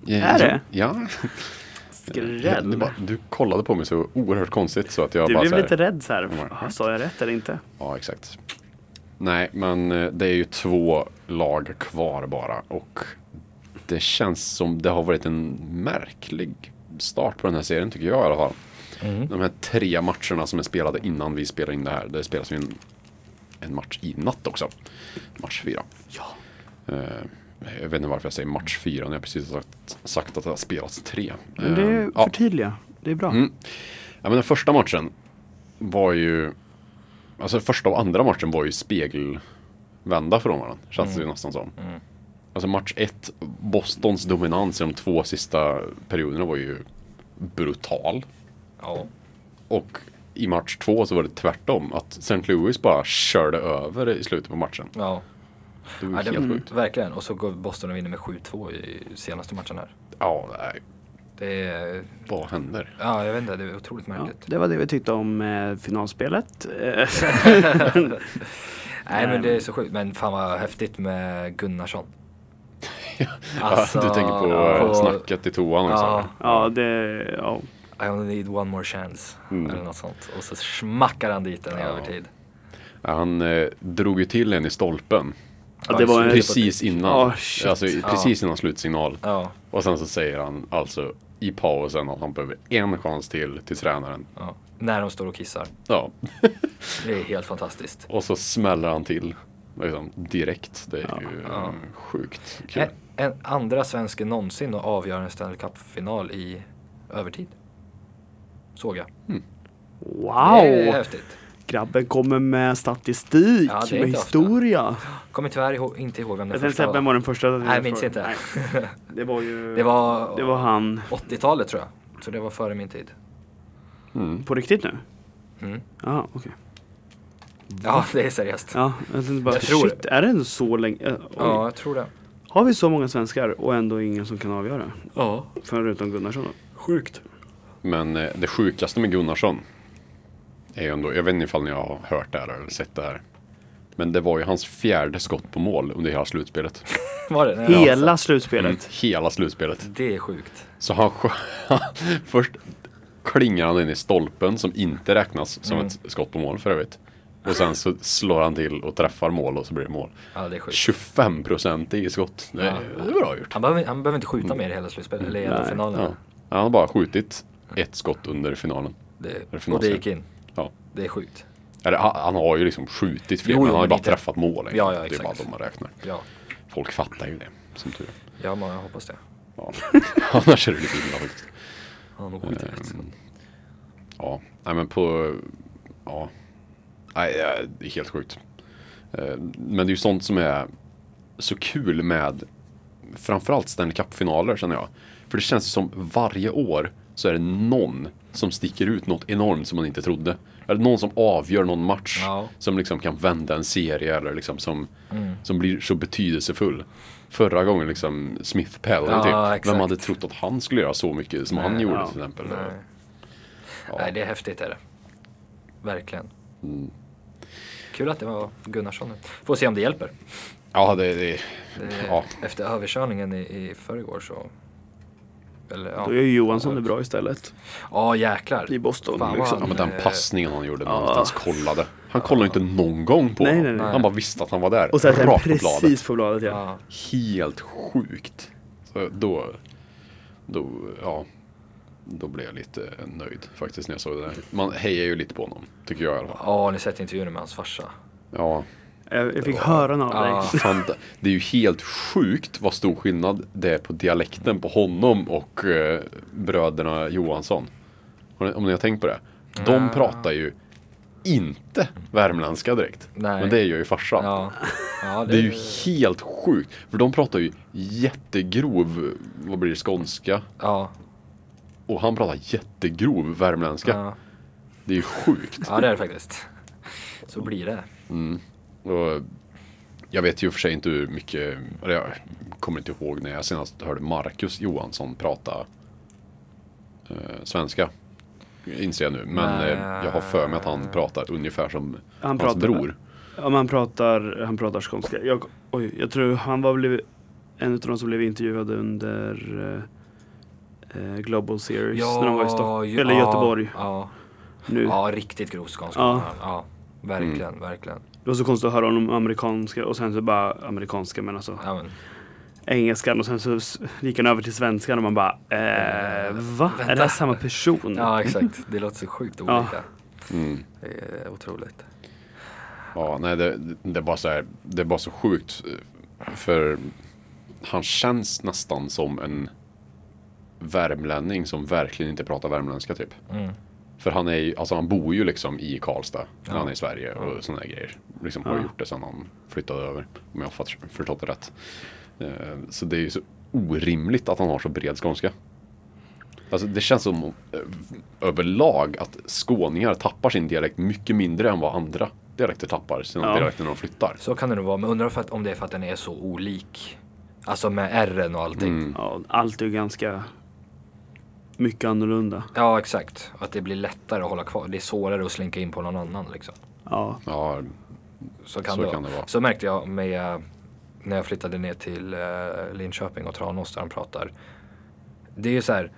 Ja, *laughs*
Är det?
Ja. Ja,
Skräll.
Du, bara, du kollade på mig så oerhört konstigt så att jag
Du
bara
blev
så här,
lite rädd så här.
Ja.
"Jaha, Sa jag rätt eller inte?
Ja, exakt. Nej, men eh, det är ju två lag kvar bara och det känns som det har varit en märklig start på den här serien tycker jag i alla fall.
Mm.
De här tre matcherna som är spelade innan vi spelar in det här. Det spelas ju en, en match i natt också. Match fyra.
Ja.
Eh, jag vet inte varför jag säger match fyra när jag precis har sagt, sagt att det har spelats tre.
Men det är
ja.
förtydliga. Det är bra.
Mm. Ja, men den första matchen var ju... Alltså första och andra matchen var ju spegelvända från varandra. Känns det ju nästan som.
Mm.
Alltså match ett, Bostons dominans i de två sista perioderna var ju brutal.
Ja.
Och i match två så var det tvärtom. Att St. Louis bara körde över i slutet på matchen.
Ja.
Det var
ja det,
helt sjukt.
verkligen. Och så går Boston och vinner med 7-2 i senaste matchen här.
Ja, nej.
Det är,
Vad händer?
ja jag vet inte, det är otroligt
Ja,
märkligt.
det var det vi tyckte om eh, finalspelet. *laughs* *laughs*
Nej men det är så sjukt. Men fan vad häftigt med Gunnarsson.
Alltså, du tänker på,
ja,
eh, snacket i toan?
Ja.
eller?
ja, det... Ja.
I only need one more chance.
Mm.
Eller något sånt. Och så smackar han dit den i
Ja.
övertid.
Ja, Han eh, drog ju till en i stolpen.
Ja, det var en-
Precis innan.
Oh,
alltså i- precis innan slutsignal.
Ja,
Och sen så säger han alltså i pausen att han behöver en chans till till tränaren.
ja. När de står och kissar.
Ja.
Det är helt fantastiskt. *laughs*
Och så smäller han till liksom, direkt. Det är
Ja.
ju
Ja.
sjukt kul.
En, en andra svensken någonsin att avgöra en Stanley Cup-final i övertid. Såg jag.
Wow!
Det är häftigt.
Grabben kommer med statistik,
Ja,
med
inte ofta.
historia.
Kommer tyvärr ihåg, inte ihåg vem den
Jag
första
säga, vem var den första?
Nej, jag minns inte.
Nej, det var ju...
Det var,
Det var han.
80-talet tror jag. Så det var före min tid.
Mm.
På riktigt nu?
Mm.
Ja, okej.
Ja, det är seriöst.
Ja, jag tänkte bara,
Jag tror
shit, är det ändå så länge? eh, oj.
Ja, jag tror det.
Har vi så många svenskar och ändå ingen som kan avgöra?
Ja.
Förutom Gunnarsson då?
Sjukt.
Men eh, det sjukaste med Gunnarsson är ju ändå, jag vet inte ifall ni har hört det här eller sett det här. Men det var ju hans fjärde skott på mål under hela slutspelet. *laughs*
Var det? Nej,
Hela
alltså.
slutspelet?
Mm, hela slutspelet.
Det är sjukt.
Så han *laughs* Först klingar han in i stolpen som inte räknas som
Mm.
ett skott på mål för övrigt. Och sen så slår han till och träffar mål och så blir det mål.
Ja, det är sjukt.
25 procent i skott. Det är,
Ja.
det är bra gjort.
Han behöver, han behöver inte skjuta mer i hela slutspelet, eller i hela
Nej.
finalen.
Ja. Han har bara skjutit ett skott under finalen.
Det, och det gick in.
Ja.
Det är sjukt.
Eller, han, han har ju liksom skjutit fler,
Jo,
men han har ju bara
inte-
träffat mål.
Ja, ja,
det är bara de man räknar.
Ja,
Folk fattar ju det, som tur är.
ja men jag hoppas det.
Ja. *laughs* Annars är det lite illa faktiskt.
Han har nog skjutit.
Ehm, Ja, nej men på... Ja. Nej, det är helt sjukt. Eh, Men det är ju sånt som är så kul med framförallt Stanley Cup-finaler känner jag. För det känns ju som varje år så är det någon som sticker ut något enormt som man inte trodde. Eller någon som avgör någon match.
Ja.
Som liksom kan vända en serie eller liksom som,
Mm.
som blir så betydelsefull. Förra gången liksom Smith Pell,
Ja,
typ.
exakt.
Vem hade trott att han skulle göra så mycket som han
Nej,
gjorde
ja.
till exempel.
Nej.
Ja.
Nej, det är häftigt är det. Verkligen.
Mm.
Kul att det var Gunnarsson nu. Får se om det hjälper.
Ja, det, det,
Det,
Ja.
Efter överkörningen i, i förrgår så... Eller ja.
Då är ju Johansson det bra istället.
Ja jäklar.
I Boston,
Fan,
liksom.
ja, men den
eh,
passningen han gjorde när han inte ens kollade. Han kollade inte någon gång på
Nej, nej, nej.
Han bara visste att han var där.
Och sätter den
Rakt på bladet.
precis på bladet ja.
Ja.
Helt sjukt. Så då, då, ja. Då blev jag lite nöjd faktiskt när jag såg det där. Man hejar ju lite på honom, tycker jag i alla fall.
Ja, ni sett intervjun med hans farsa?
Ja,
Jag, jag fick höra något av dig.
Fan, det- det är ju helt sjukt vad stor skillnad det är på dialekten på honom och eh, bröderna Johansson. Om ni har tänkt på det. De
Ja.
pratar ju inte värmländska direkt.
Nej.
Men det gör ju farsan.
Ja. ja
Det är ju helt sjukt. För de pratar ju jättegrov, vad blir det, skånska.
Ja.
Och han pratar jättegrov värmländska.
Ja.
Det är ju sjukt.
ja, det är det faktiskt. Så blir det.
Och jag vet ju för sig inte hur mycket, eller jag kommer inte ihåg när jag senast hörde Marcus Johansson prata eh, svenska. Inser jag nu. Men
Nej.
eh, jag har för mig att han pratar ungefär som
Han
hans
pratar-
bror.
Om han pratar, han pratar skånska. Jag, oj, jag tror han var blivit en av de som blev intervjuade under eh, Global Series när de var i Stockholm,
ju-
eller
ja,
Göteborg
Ja,
nu.
ja riktigt grov skånska.
Ja.
Ja. ja, verkligen, verkligen.
Det var så konstigt att höra honom amerikanska och sen så bara amerikanska men alltså
Ja, men,
engelskan och sen så gick han över till svenskan och man bara eh, va? Är det här
vänta.
samma person?
ja, exakt. Det låter så sjukt
Ja.
olika.
Mm.
Det är otroligt.
Ja, nej det, det är bara så här, det är bara så sjukt. eh, För han känns nästan som en värmlänning som verkligen inte pratar värmländska typ.
Mm.
För han är ju, alltså han bor ju liksom i Karlstad när
Ja.
han är i Sverige och sådana grejer. Liksom har
Ja.
gjort det sedan han flyttade över. Om jag har förstått det rätt. Eh, Så det är ju så orimligt att han har så bred skånska. Alltså det känns som eh, överlag att skåningar tappar sin dialekt mycket mindre än vad andra dialekter tappar sina
Ja.
dialekter när de flyttar.
Så kan det nog vara, men undrar om det är för att den är så olik. Alltså med R och allting.
Mm.
Ja, allt är ganska mycket annorlunda.
Ja, exakt. Att det blir lättare att hålla kvar. Det är svårare att slinka in på någon annan liksom.
Ja,
Ja,
Så kan,
Så
det,
kan
vara.
det vara.
Så märkte jag med när jag flyttade ner till eh, Linköping och Tranås där de pratar. Det är ju så här.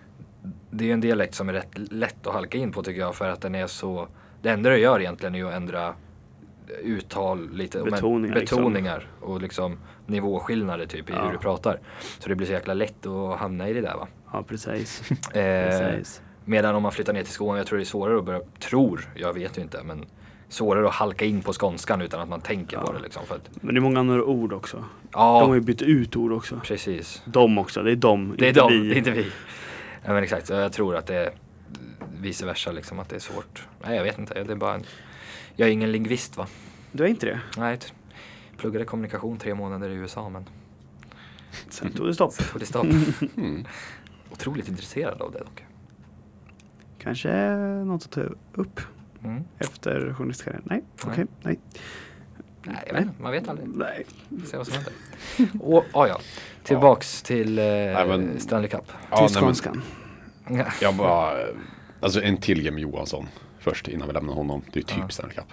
Det är en dialekt som är rätt lätt att halka in på tycker jag för att den är så. Det enda det gör egentligen är att ändra uttal lite. men-
Betoningar, liksom.
betoningar och liksom nivåskillnader typ i
Ja.
hur du pratar. Så det blir så jäkla lätt att hamna i det där va.
ja precis. *laughs*
Eh,
precis.
Medan om man flyttar ner till Skåne, jag tror det är svårare att börja, tror, jag vet ju inte, men svårare att halka in på skånskan utan att man tänker på
Ja.
det liksom. För att,
Men det är många andra ord också.
ja,
De har ju bytt ut ord också.
precis.
De också, det är de,
Det är
inte
de,
vi.
det är inte vi. Ja, men exakt, jag tror att det är vice versa liksom, att det är svårt. Nej, jag vet inte, det är bara en, jag är ingen lingvist va?
Du är inte det?
Nej, t- pluggade kommunikation tre månader i USA men
Sen tog det stopp.
tog det stopp. *laughs*
mm.
Otroligt intresserad av det dock.
Kanske något att ta upp
Mm.
efter journalistkarriären? Nej,
Nej.
okej, nej.
Nej, jag vet man vet aldrig.
Nej.
Se vad som händer. Och, ah, ja. Tillbaks till eh,
men-
Stanley Cup.
ja,
Till
nej,
skånskan.
Ja.
Jag bara, alltså en till Jimmy Johansson först innan vi lämnar honom. Det är typ
Ja.
Stanley Cup.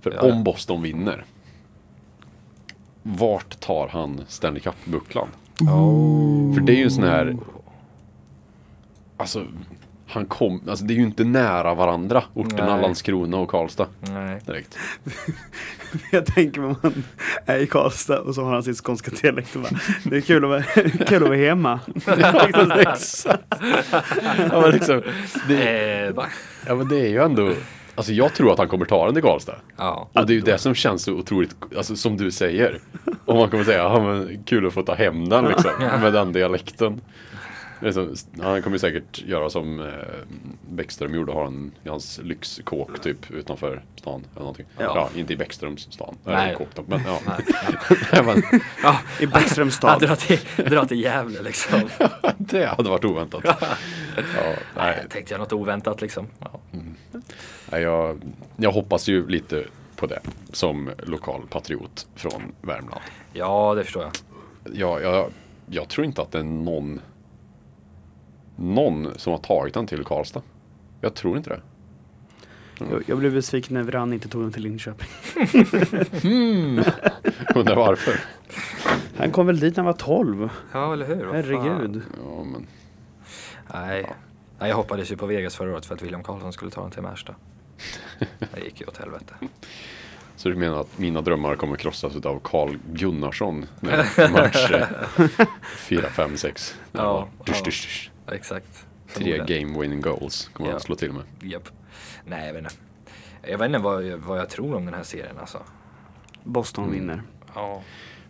För
Ja.
om Boston vinner, vart tar han Stanley Cup-bucklan?
Oh.
För det är ju en sån här, alltså, han kom, alltså det är ju inte nära varandra, orterna
Nej.
Landskrona och Karlstad
Nej.
direkt. *laughs*
Jag tänker mig man är i Karlstad och så har han sin skånska dialekt och bara, Det är kul att vara, *laughs* kul att vara hemma. *laughs*
Ja men liksom, det,
Eh,
ja, men det är ju ändå, alltså jag tror att han kommer ta den till Karlstad.
Ja.
Och det är ju det som känns så otroligt, alltså som du säger. Om man kommer säga, ja men kul att få ta hem den liksom, med den dialekten. Som, han kommer säkert göra som eh, Bäckström gjorde, ha en i hans lyxkåk typ utanför stan eller någonting. Ja,
Ja.
inte i Bäckströms stan,
Nej.
eller kåk då, men ja.
Nej. *laughs*
Men,
Ja,
I Bäckströms
ja,
stad.
dra till, dra till Gävle liksom. *laughs*
det hade varit oväntat. Ja,
Nej,
nej,
tänkte jag något oväntat liksom. Ja.
nej, jag, jag hoppas ju lite på det som lokal patriot från Värmland.
ja, det förstår jag.
jag, jag, jag tror inte att det är någon någon som har tagit den till Karlstad. Jag tror inte det.
Jag, jag blev besviken när Vran inte tog den till Linköping.
Undrar varför.
Han kom väl dit när han var 12?
Ja, eller hur?
Herregud.
Ja, men,
Nej. Nej, jag hoppades ju på Vegas förra året för att William Karlsson skulle ta den till Märsta. Det gick ju åt helvete.
så du menar att mina drömmar kommer krossas av Carl Gunnarsson match 4, 5, 6.
Ja,
Dusch,
ja.
dusch, dusch.
Ja, exakt.
Tre game winning goals kommer
Ja.
han slå till med.
Japp. Nej, jag vet inte. Jag vet inte vad, jag- vad jag tror om den här serien alltså.
Boston
Mm.
vinner.
Ja.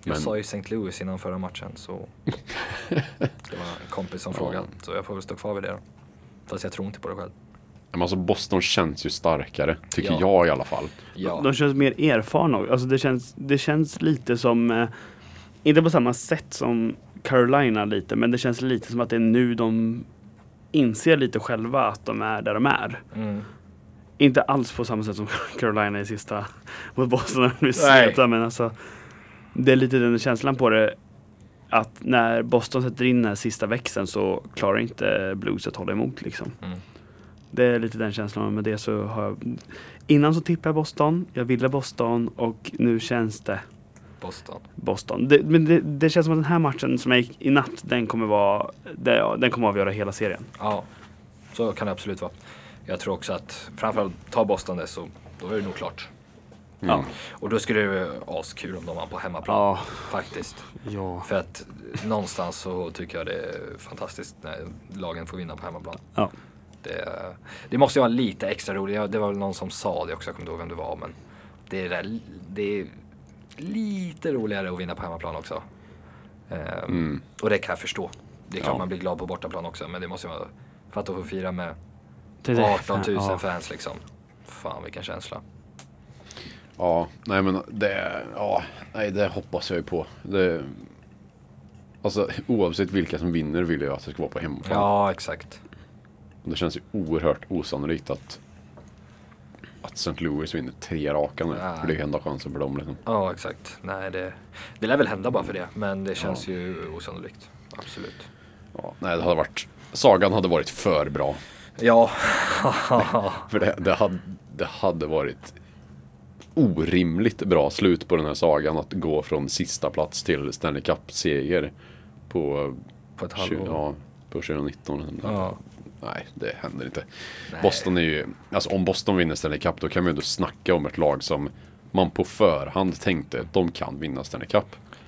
Jag
Men-
sa ju St. Louis innan förra matchen så *laughs* det var en kompis som
Ja.
frågade. Så jag får väl stå kvar vid det då. Fast jag tror inte på det själv.
Men alltså Boston känns ju starkare, tycker
Ja.
jag i alla fall.
Ja,
De känns mer erfarna. också. Alltså det, känns, det känns lite som, eh, inte på samma sätt som Carolina lite, men det känns lite som att det är nu de inser lite själva att de är där de är.
mm.
Inte alls på samma sätt som *laughs* Carolina i sista *laughs* mot Boston men alltså det är lite den känslan på det att när Boston sätter in den här sista växeln så klarar inte Blues att hålla emot liksom.
Mm.
Det är lite den känslan med det så har jag Innan så tippade jag Boston, jag ville Boston och nu känns det
Boston.
Boston. Det, men det, det känns som att den här matchen som jag gick i natt, den kommer vara, det, den kommer avgöra hela serien.
Ja, så kan det absolut vara. Jag tror också att framförallt tar Boston det så då är det nog klart.
Ja.
Och då skulle det vara askul om de vann på hemmaplan.
Ja.
Faktiskt.
Ja.
För att någonstans så tycker jag det är fantastiskt när lagen får vinna på hemmaplan.
Ja.
Det, det måste ju vara lite extra roligt. Det var väl någon som sa det också, jag kommer inte ihåg vem det var. Men det är, där, det är lite roligare att vinna på hemmaplan också. Ehm,
Mm.
Och det kan jag förstå. Det är klart
Ja.
man blir glad på bortaplan också. Men det måste ju vara för att få fira med
Det är det.
18 000
Ja.
fans liksom. Fan vilken känsla.
Ja, nej men det, ja, nej det hoppas jag ju på. Det, alltså oavsett vilka som vinner vill jag att det ska vara på hemmaplan.
Ja, exakt.
Det känns ju oerhört osannolikt att att St. Louis vinner tre raka nu.
Nej.
För det är enda chansen för dem liksom.
Ja, exakt. Nej, det, det lär väl hända bara för det. Men det känns ju osannolikt. Absolut.
Ja, nej, det hade varit, sagan hade varit för bra.
Ja. *laughs*
För det, det, hade, det hade varit orimligt bra slut på den här sagan att gå från sista plats till Stanley Cup-seger på,
På ett halvår.
ja, på 2019.
Ja.
Nej, det händer inte.
Nej.
Boston är ju, alltså om Boston vinner Stanley Cup då kan vi ändå snacka om ett lag som man på förhand tänkte att de kan vinna Stanley Cup.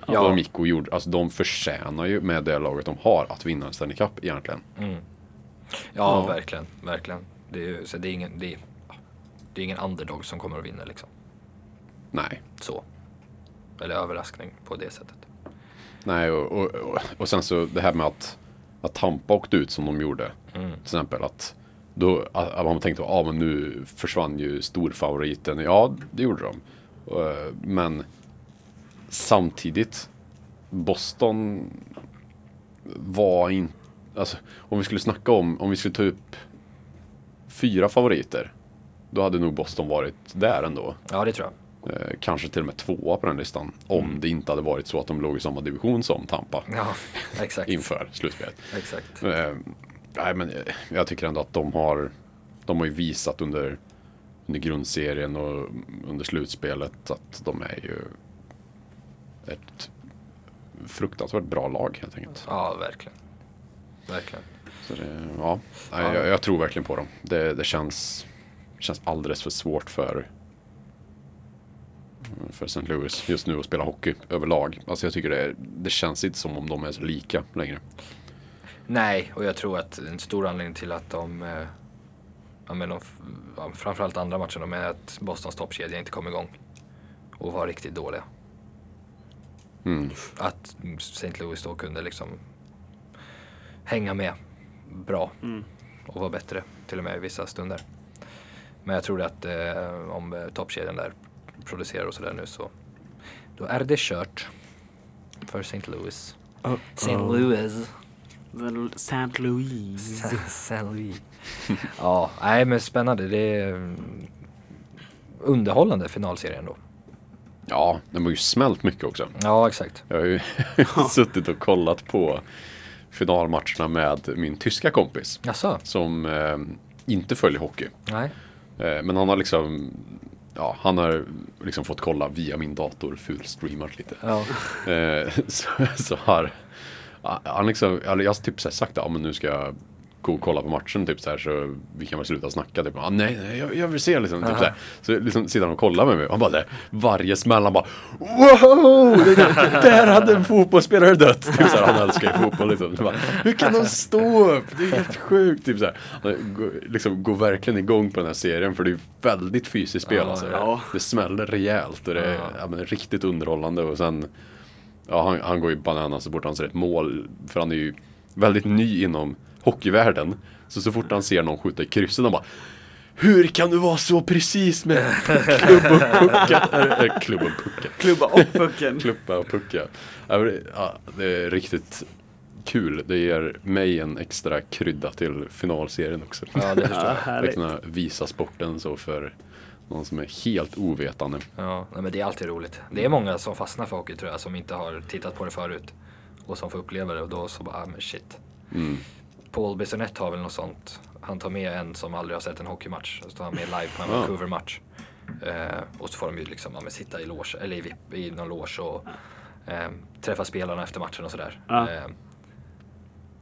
Ja.
Ja. De gick och gjorde, alltså de förtjänar ju med det laget de har att vinna en Stanley Cup egentligen.
Mm. Ja,
Ja.
verkligen. Verkligen. Det är, ju- så det är, ingen, det, är, det är ingen underdog som kommer att vinna liksom.
Nej.
Så. Eller överraskning på det sättet.
Nej, och, och, och, och sen så det här med att, att Tampa åkte ut som de gjorde.
Mm.
Till exempel att då, att man tänkte att ah, men nu försvann ju storfavoriten. Ja, det gjorde de. Eh, Men samtidigt, Boston var inte... Alltså, om vi skulle snacka om, om vi skulle ta upp fyra favoriter. Då hade nog Boston varit där ändå.
Ja, det tror jag.
Eh, kanske till och med tvåa på den listan. Om det inte hade varit så att de låg i samma division som Tampa
Ja, exakt. *laughs*
inför slutspelet.
Exakt.
Eh, nej, men jag, jag tycker ändå att de har, de har ju visat under, under grundserien och under slutspelet att de är ju ett fruktansvärt bra lag helt enkelt.
Ja, verkligen. Verkligen.
Så det, ja, nej, jag, jag tror verkligen på dem. Det, det känns, känns alldeles för svårt för för St. Louis just nu att spela hockey överlag. Alltså jag tycker det, det känns inte som om de är så lika längre.
Nej, och jag tror att en stor anledning till att de, eh, ja, men de ja, framförallt andra matchen, är att Bostons toppkedja inte kom igång. Och var riktigt dåliga.
Mm.
Att St. Louis då kunde liksom hänga med bra
Mm.
och vara bättre till och med i vissa stunder. Men jag tror att eh, om eh, toppkedjan där producerar och sådär nu så då är det kört för St. Louis.
Oh,
St. Louis.
St. Louis. *laughs*
St. Louis. ja, nej men spännande. Det är mm, underhållande finalserien då.
Ja, de har ju smält mycket också.
Ja, exakt.
Jag har ju *laughs* suttit och kollat på finalmatcherna med min tyska kompis
Jaså?
som eh, inte följer hockey.
Nej.
Eh, men han har liksom Ja, han har liksom fått kolla via min dator fullstreamat lite.
Ja.
Eh, *laughs* så, så har han liksom, jag har typ sagt att ja, men nu ska jag kolla på matchen typ så här så vi kan väl sluta snacka typ. Ah, nej, nej jag, jag vill se liksom. Typ, så, här. så liksom sitter han och kollar med mig. Han bara där, varje smäll han bara Wow! Det *laughs* där, där hade en fotbollsspelare dött. Typ så här, han älskar ju fotboll liksom. Så bara, Hur kan de stå upp? Det är helt sjukt. Typ så här. Liksom, går verkligen igång på den här serien för det är väldigt fysiskt spel alltså.
ja.
Det smäller rejält och det är
ja,
men, riktigt underhållande och sen Ja, han, han går ju bananas så fort han ser ett mål. För han är ju väldigt ny inom hockeyvärlden. Så så fort han ser någon skjuta i krysset, han bara Hur kan du vara så precis med klubb och pucka? Äh, äh, klubb och pucka.
Klubba och pucken.
Klubba och pucka. Ja, det- är riktigt kul. Det ger mig en extra krydda till finalserien också.
Ja, det förstår
Ja,
jag.
Att kunna visa sporten så för någon som är helt ovetande.
Ja, men det är alltid roligt. Det är många som fastnar för hockey tror jag, som inte har tittat på det förut. Och som får uppleva det och då så bara, ah, men shit.
Mm.
Paul Bissonette har väl något sånt. Han tar med en som aldrig har sett en hockeymatch. Så tar han med live på en. Vancouver-match. Eh, och så får de ju liksom ja, sitta i, loge, eller i, VIP, i någon loge och eh, träffa spelarna efter matchen och sådär.
Ja.
Eh,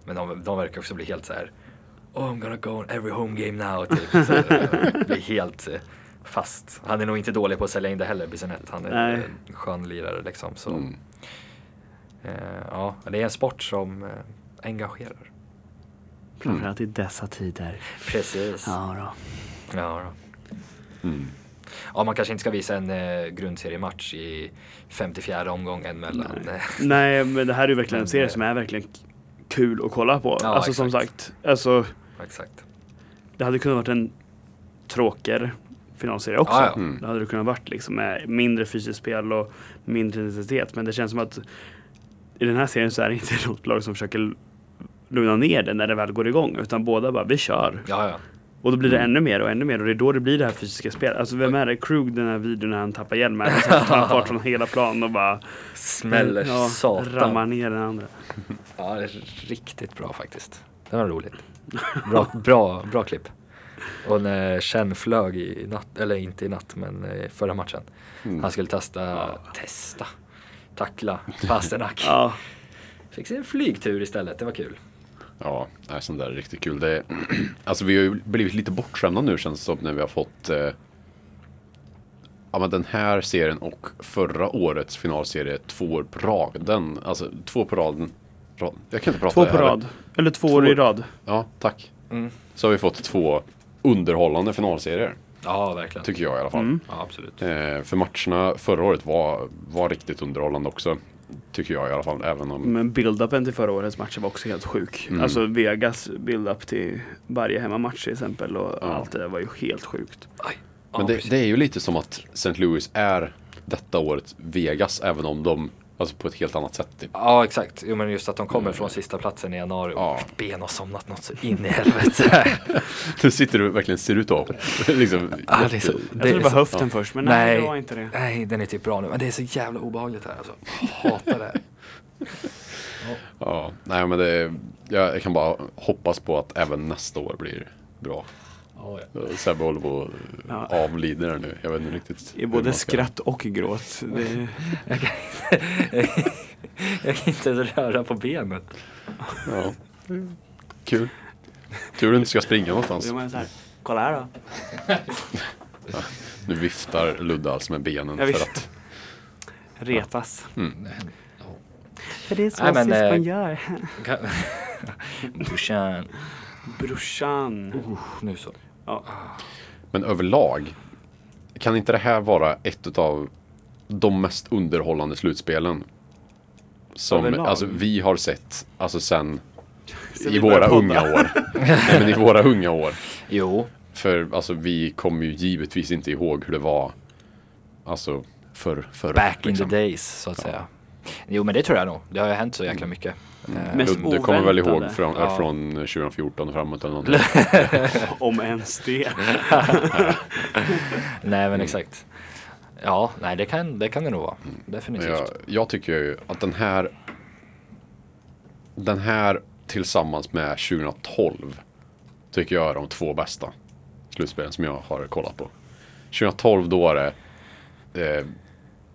men de, de verkar också bli helt så här. Oh, I'm gonna go on every home game now. Typ. Så, eh, blir helt eh, fast. Han är nog inte dålig på att sälja in det heller, Bissonette. Han är
Nej.
en skön lirare liksom. Så,
Mm.
eh, ja, det är en sport som engagerar.
Framförallt i dessa tider.
Precis.
Ja då.
Ja, då.
Mm.
ja, man kanske inte ska visa en eh, grundseriematch i 54 omgången mellan...
Nej.
eh, *laughs*
Nej, men det här är ju verkligen en serie
eh,
som är verkligen kul att kolla på.
Ja,
alltså som
exakt.
sagt, alltså,
exakt.
det hade kunnat varit en tråkigare finalserie också.
Ja, ja.
Mm.
Det hade det kunnat varit liksom med mindre fysiskt spel och mindre intensitet. Men det känns som att i den här serien så är det inte *laughs* något lag som försöker lugna ner det när det väl går igång. Utan båda bara, vi kör.
Ja, ja.
Och då blir det
Mm.
ännu mer och ännu mer och det är då det blir det här fysiska spelet. Alltså vem är det? Krug den här videon när han tappar hjälmen. Sen tar han *laughs* fart från hela planen och bara
Smäller
ja,
satan.
rammar ner den andra. *laughs*
Ja, det är riktigt bra faktiskt. Det var roligt. Bra, *laughs* bra, bra klipp. Och när Chen flög i natt, eller inte i natt, men eh, förra matchen.
Mm.
Han skulle testa, testa, tackla Pasternak.
Ja,
Fick sig en flygtur istället, det var kul.
Ja, det är sånt där är riktigt kul. Det, *clears throat* alltså vi har ju blivit lite bortskämda nu känns det som när vi har fått eh, Ja men den här serien och förra årets finalserie två år på raden. Alltså två på raden. Rad. Jag kan inte prata
två på rad. Eller två,
Två-
år i rad.
Ja, tack.
Mm.
Så har vi fått två underhållande finalserier.
Ja, verkligen.
Tycker jag i alla fall.
Mm.
Ja, absolut.
Eh, för matcherna förra året var, var riktigt underhållande också. Tycker jag i alla fall. Även om...
Men build-upen till förra årets matcher var också helt sjuk.
Mm.
Alltså Vegas build-up till varje hemmamatch till exempel och
Ja.
allt det där var ju helt sjukt.
Aj.
Men
Ja,
det, det är ju lite som att St. Louis är detta året Vegas. Även om de, alltså på ett helt annat sätt. Typ.
Ja, exakt. Jo, men just att de kommer från sista platsen i januari och
Ja.
mitt ben har somnat något så in i helvete. *laughs*
Nu sitter du verkligen ser ut att *laughs* liksom,
Ja, det är så-
jätte-
Jag trodde det var höften först men nej,
Nej.
det var inte det.
Nej, den är typ bra nu. Men det är så jävla obehagligt här alltså. Jag *laughs* hatar det. här.
Ja, nej men det, jag, jag kan bara hoppas på att även nästa år blir bra.
Ja, ja.
Sebbe håller på
Ja.
att avlider här nu. Jag vet inte riktigt.
I både skratt och gråt. Det,
Jag kan inte ens röra på benet.
Ja. Kul. Tur du inte ska springa någonstans.
var så här, kolla här då.
Nu viftar Ludde alltså med benen
Ja,
för att
Retas.
mm.
För det är så
Nej, men,
syskon
eh,
gör. *laughs*
Brorsan.
Brorsan.
Uh, nu så.
Ja.
Men överlag kan inte det här vara ett av de mest underhållande slutspelen? Som
Överlag?
alltså, vi har sett alltså sen
Sen
i våra
podda.
unga år. Nej, men i våra unga år. *laughs*
Jo,
För alltså vi kommer ju givetvis inte ihåg hur det var Alltså för, förr
back in
liksom.
the days så att säga. Jo men det tror jag nog. Det har ju hänt så jäkla mycket. Eh,
Mest
Du, du kommer väl ihåg från,
Ja.
från 2014 och framåt eller någonting? *laughs*
Om ens det. *laughs*
Nej men exakt. Ja, nej det kan det, kan det nog vara.
Men
Definitivt.
jag, jag tycker ju att den här Den här tillsammans med 2012 Tycker jag är de två bästa Slutspelen som jag har kollat på 2012 då var det eh,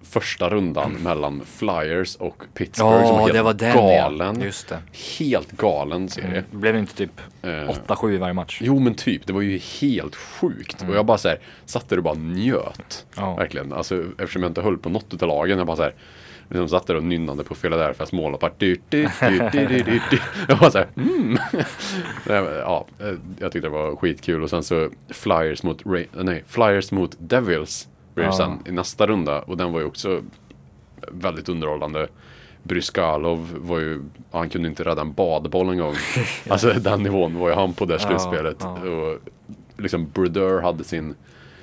första rundan mellan Flyers och Pittsburgh som
Ja,
var
det
helt
var den
galen.
ja. Just det.
Helt galen serie.
Det blev inte typ
Eh,
8-7 i varje match.
Jo men typ, det var ju helt sjukt. Och jag bara så här, satt där och bara njöt.
Ja.
Verkligen. Alltså eftersom jag inte höll på något utav lagen. Jag bara så här, liksom satt där och nynnade på Philadelphias mål och bara du, du, du, du, du, du, du. *laughs* Jag var så här, mm. *laughs* Ja, eh, jag tyckte det var skitkul. Och sen så Flyers mot, Ra- nej, Flyers mot Devils det
Ja.
sen i nästa runda. Och den var ju också väldigt underhållande. Bryskalov var ju, han kunde inte rädda en badboll en gång. *laughs* Alltså den nivån var ju han på det slutspelet.
ja.
Och liksom Brodeur hade sin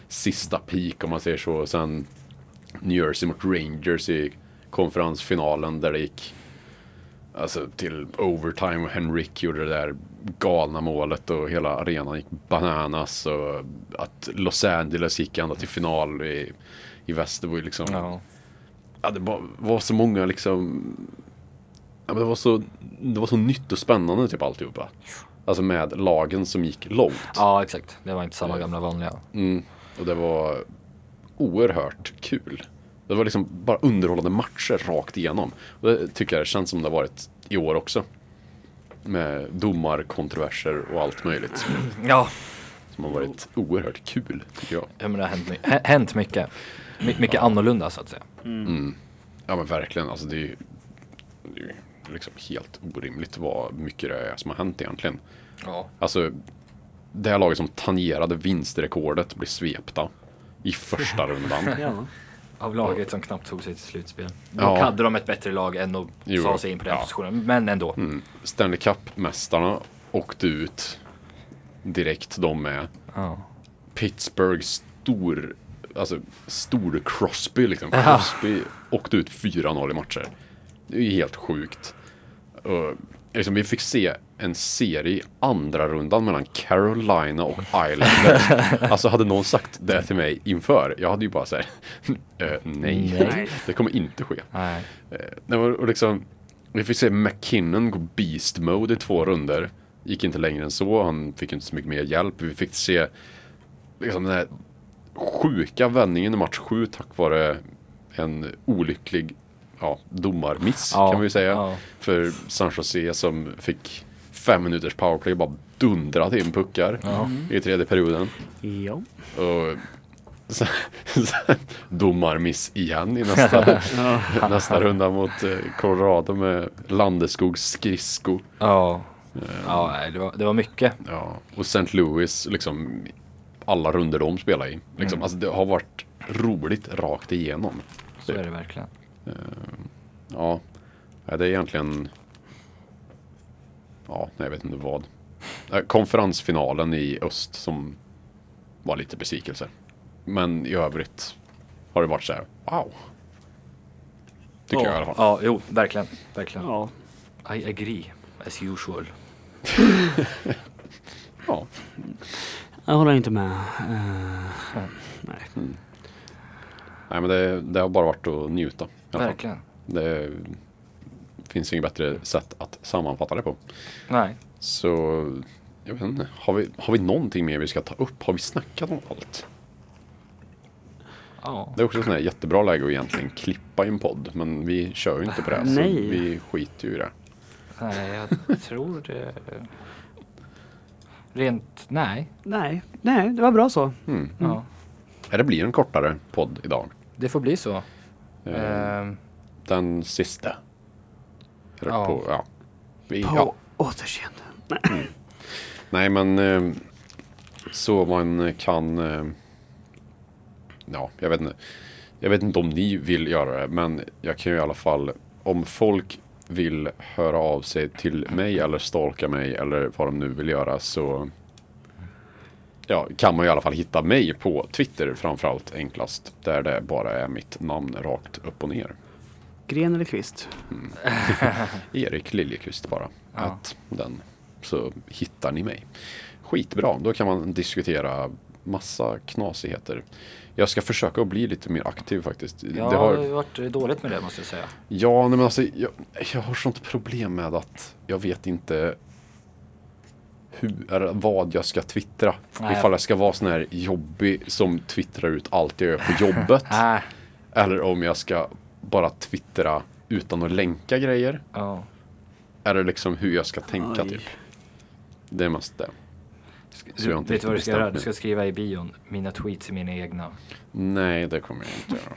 sista peak om man säger så. Och sen New Jersey mot Rangers i konferensfinalen där det gick alltså till overtime och Henrik gjorde det där galna målet och hela arenan gick bananas och att Los Angeles gick ända till final i, i väst. Det var ju liksom
Ja.
ja, det var, var så många liksom ja, men det, var så, det var så nytt och spännande typ alltihopa. Alltså med lagen som gick långt.
ja, exakt. Det var inte samma
Eh.
gamla vanliga.
Mm, och det var oerhört kul. Det var liksom bara underhållande matcher rakt igenom. Och det tycker jag känns som det har varit i år också. Med domarkontroverser och allt möjligt.
Ja,
Som har varit oerhört kul tycker jag.
ja men det har hänt, hänt mycket. My, mycket annorlunda så att säga.
Mm. Ja men verkligen, alltså det är ju det är ju liksom helt orimligt vad mycket det är som har hänt egentligen.
Ja.
Alltså det här laget som tangerade vinstrekordet blir svepta i första *laughs* rundan.
Ja.
Av laget som knappt tog sig till slutspel.
Ja.
Dock hade de ett bättre lag än att
Jo,
ta sig in på den
ja.
positionen. Men ändå.
Mm. Stanley Cup-mästarna åkte ut direkt de med.
Ja.
Pittsburgh stor, alltså stor Crosby liksom.
Ja.
Crosby åkte ut 4-0 i matcher. Det är ju helt sjukt. Och, liksom, vi fick se en serie i andra rundan mellan Carolina och Islanders. *laughs* alltså hade någon sagt det till mig inför, jag hade ju bara såhär, *laughs* eh, nej,
Nej.
det kommer inte ske.
Nej.
Eh, det var, och liksom, vi fick se McKinnon gå beast mode i två runder. Gick inte längre än så, han fick inte så mycket mer hjälp. Vi fick se liksom den här sjuka vändningen i match sju tack vare en olycklig ja, domarmiss
Ja,
kan man ju säga.
ja.
För San Jose som fick fem minuters powerplay och bara dundrat in puckar
Ja.
i tredje perioden.
Ja.
Och *laughs* sen, sen domarmiss igen i nästa, *laughs* nästa runda mot eh, Colorado med Landeskogs skridsko.
Ja. Ja, nej, det var, det var mycket.
Ja, och St. Louis, liksom alla runder de spelar i. Liksom,
Mm.
Alltså det har varit roligt rakt igenom.
Så är det verkligen.
Ja, ja, det är egentligen... Ja, nej, jag vet inte vad. Eh, Konferensfinalen i öst som var lite besvikelse. Men i övrigt har det varit så här, wow. Tycker jag i alla fall.
Ja, jo, verkligen. Verkligen.
Ja.
I agree. As usual. *laughs*
Ja.
Jag håller inte med. Eh, nej.
Nej, men det, det har bara varit att njuta. i alla fall.
Verkligen.
Det finns inget bättre sätt att sammanfatta det på.
Nej.
Så, jag vet inte. Har vi, har vi någonting mer vi ska ta upp? Har vi snackat om allt?
Ja.
Det är också ett sånt här jättebra läge att egentligen klippa i en podd. Men vi kör ju inte på det. Så
Nej.
vi skiter ju i det.
Nej, jag tror det. Rent, nej.
nej. Nej, det var bra så.
Mm.
Ja.
Ja, Det blir en kortare podd idag.
Det får bli så.
Eh,
Ehm,
Den sista. Eller
Ja.
På, ja. Vi,
På
ja.
återseende. Nej.
Nej men eh, så man kan eh, Ja, jag vet inte. Jag vet inte om ni vill göra det men jag kan ju i alla fall om folk vill höra av sig till mig eller stalka mig eller vad de nu vill göra så Ja, kan man i alla fall hitta mig på Twitter framförallt enklast. Där det bara är mitt namn rakt upp och ner.
Gren eller kvist? *laughs*
Erik Liljekvist bara.
Ja.
Att den. Så hittar ni mig. Skitbra, då kan man diskutera massa knasigheter. Jag ska försöka att bli lite mer aktiv faktiskt.
ja,
det
har varit dåligt med det måste jag säga.
ja, nej, men alltså, jag, jag har sånt problem med att jag vet inte hur, vad jag ska twittra.
Nej.
Ifall jag ska vara sån här jobbig som twittrar ut allt jag gör på jobbet. *laughs* Eller om jag ska bara twittra utan att länka grejer.
Ja.
Eller liksom hur jag ska tänka
Oj.
typ. Det är mest det. Så jag har inte
Vet du vad du ska göra? Du ska skriva i bion, mina tweets är mina egna.
Nej, det kommer jag inte göra.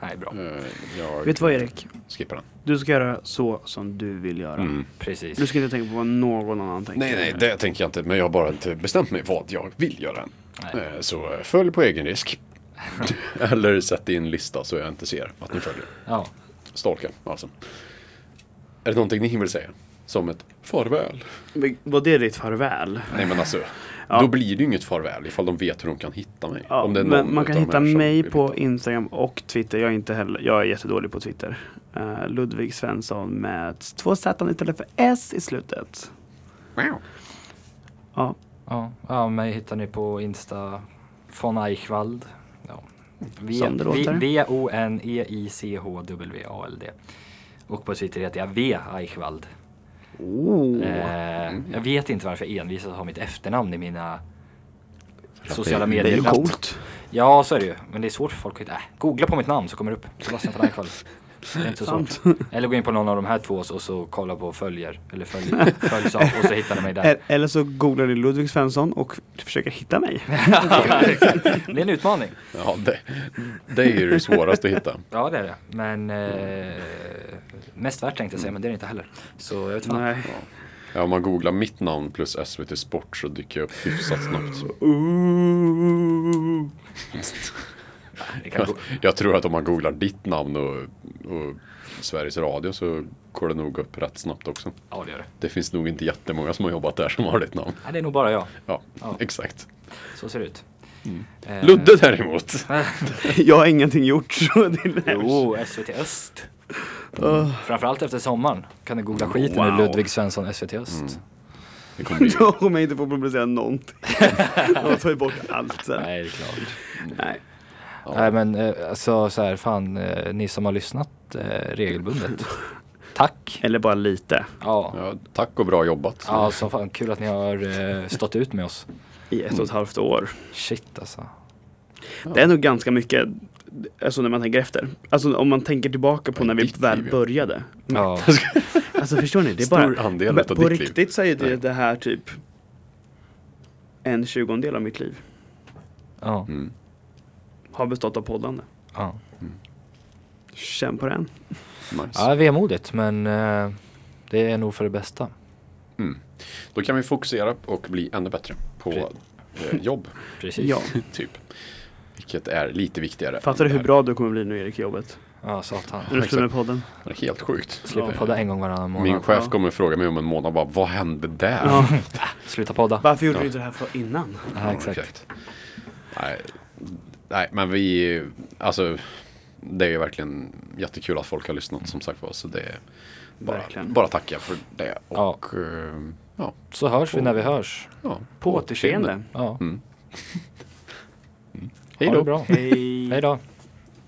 Nej, bra.
Eh, Jag
Vet du vad Erik?
skippar den.
Du ska göra så som du vill göra.
Mm.
Precis.
Du ska inte tänka på vad någon annan tänker.
Nej, nej, det tänker jag inte. Men jag har bara inte bestämt mig vad jag vill göra än.
Nej.
Eh, Så eh, följ på egen risk. *laughs* Eller sätt i en lista så jag inte ser att ni följer.
Ja.
Stalka alltså. Är det någonting ni vill säga? Som ett farväl?
Men Var det ditt farväl?
Nej men alltså. *laughs*
Ja.
Då blir det ju inget farväl ifall de vet hur de kan hitta mig.
Ja,
Om det är
men man kan hitta mig på
hitta.
Instagram och Twitter. Jag är inte heller, jag är jättedålig på Twitter. Uh, Ludvig Svensson med två Z istället för S i slutet.
Wow.
Ja,
Ja, ja mig hittar ni på Insta von Eichwald.
Som det låter.
V-O-N-E-I-C-H-W-A-L-D. Och på Twitter heter jag V Eichwald.
oh.
Eh, jag vet inte varför jag envisas har mitt efternamn i mina sociala
det-
det är
medier.
ju coolt.
Ja, så är det ju. Men det är svårt för folk att hitta. Äh, googla på mitt namn så kommer det upp. Sebastian von Eichwald. *laughs* Det är inte så svårt. Eller gå in på någon av de här två och så kolla på följer. Eller följ, *laughs* följs av och så hittar ni mig där.
Eller så googlar ni Ludvig Svensson och försöker hitta mig. *laughs*
det är en utmaning.
Ja, det, det är ju det svåraste att hitta.
Ja det är det. Men eh, mest värt tänkte jag säga men det är det inte heller. Så jag vet fan.
Nej.
Ja, om man googlar mitt namn plus SVT Sport så dyker jag upp hyfsat snabbt.
Ooh.
Gå.
Jag tror att om man googlar ditt namn och, och Sveriges Radio så går det nog upp rätt snabbt också.
Ja det gör det.
Det finns nog inte jättemånga som har jobbat där som har ditt namn.
Nej, det är nog bara jag.
Ja,
Ja.
exakt.
Så ser det ut. Eh,
Ludde däremot. *laughs*
Jag har ingenting gjort så det är
Jo, SVT Öst.
Åh.
Framförallt efter sommaren kan du googla skiten
Wow.
ur Ludvig Svensson SVT Öst.
Det kommer *laughs* bli...
Då kommer jag inte få publicera någonting. *laughs* Jag tar ju bort allt sen.
Nej, det är klart.
Nej.
Nej men eh, alltså så här, fan eh, ni som har lyssnat eh, regelbundet. *laughs* Tack.
Eller bara lite.
Ja.
Ja, tack och bra jobbat.
Ja, så fan kul att ni har eh, stått ut med oss.
I ett och ett halvt år.
Shit alltså.
Det är nog ganska mycket, alltså när man tänker efter. Alltså om man tänker tillbaka på när vi
ditt
väl
liv, ja.
började.
Ja. *laughs*
Alltså förstår ni? Det är
Stor
bara,
andel
men
utav
på
ditt liv.
riktigt så är det, det här typ en tjugondel av mitt liv.
Ja.
Mm.
Har bestått av poddande.
Ja.
Känn på den.
Nice.
ja, vemodigt men eh, det är nog för det bästa.
Mm. Då kan vi fokusera och bli ännu bättre på eh, jobb, *laughs*
Precis.
Ja. *laughs*
typ. Vilket är lite viktigare.
Fattar du hur bra du kommer bli nu Erik i jobbet?
Ja, satan.
När du slutar med podden.
Det är helt sjukt.
Slipper
Ja.
podda en gång varannan månad.
Min chef kommer fråga mig om en månad bara, vad hände där?
Ja. *laughs*
Sluta podda.
Varför gjorde
Ja.
du inte det här för innan?
Ja, exakt.
Nej, nej, men vi, alltså, det är ju verkligen jättekul att folk har lyssnat som sagt var. Så det är bara,
Verkligen.
bara tacka för det.
Ja.
Och eh, ja,
Så hörs vi när vi hörs.
ja.
På återseende.
Ja.
Mm.
Ha *laughs*
Hej då.
Hej då.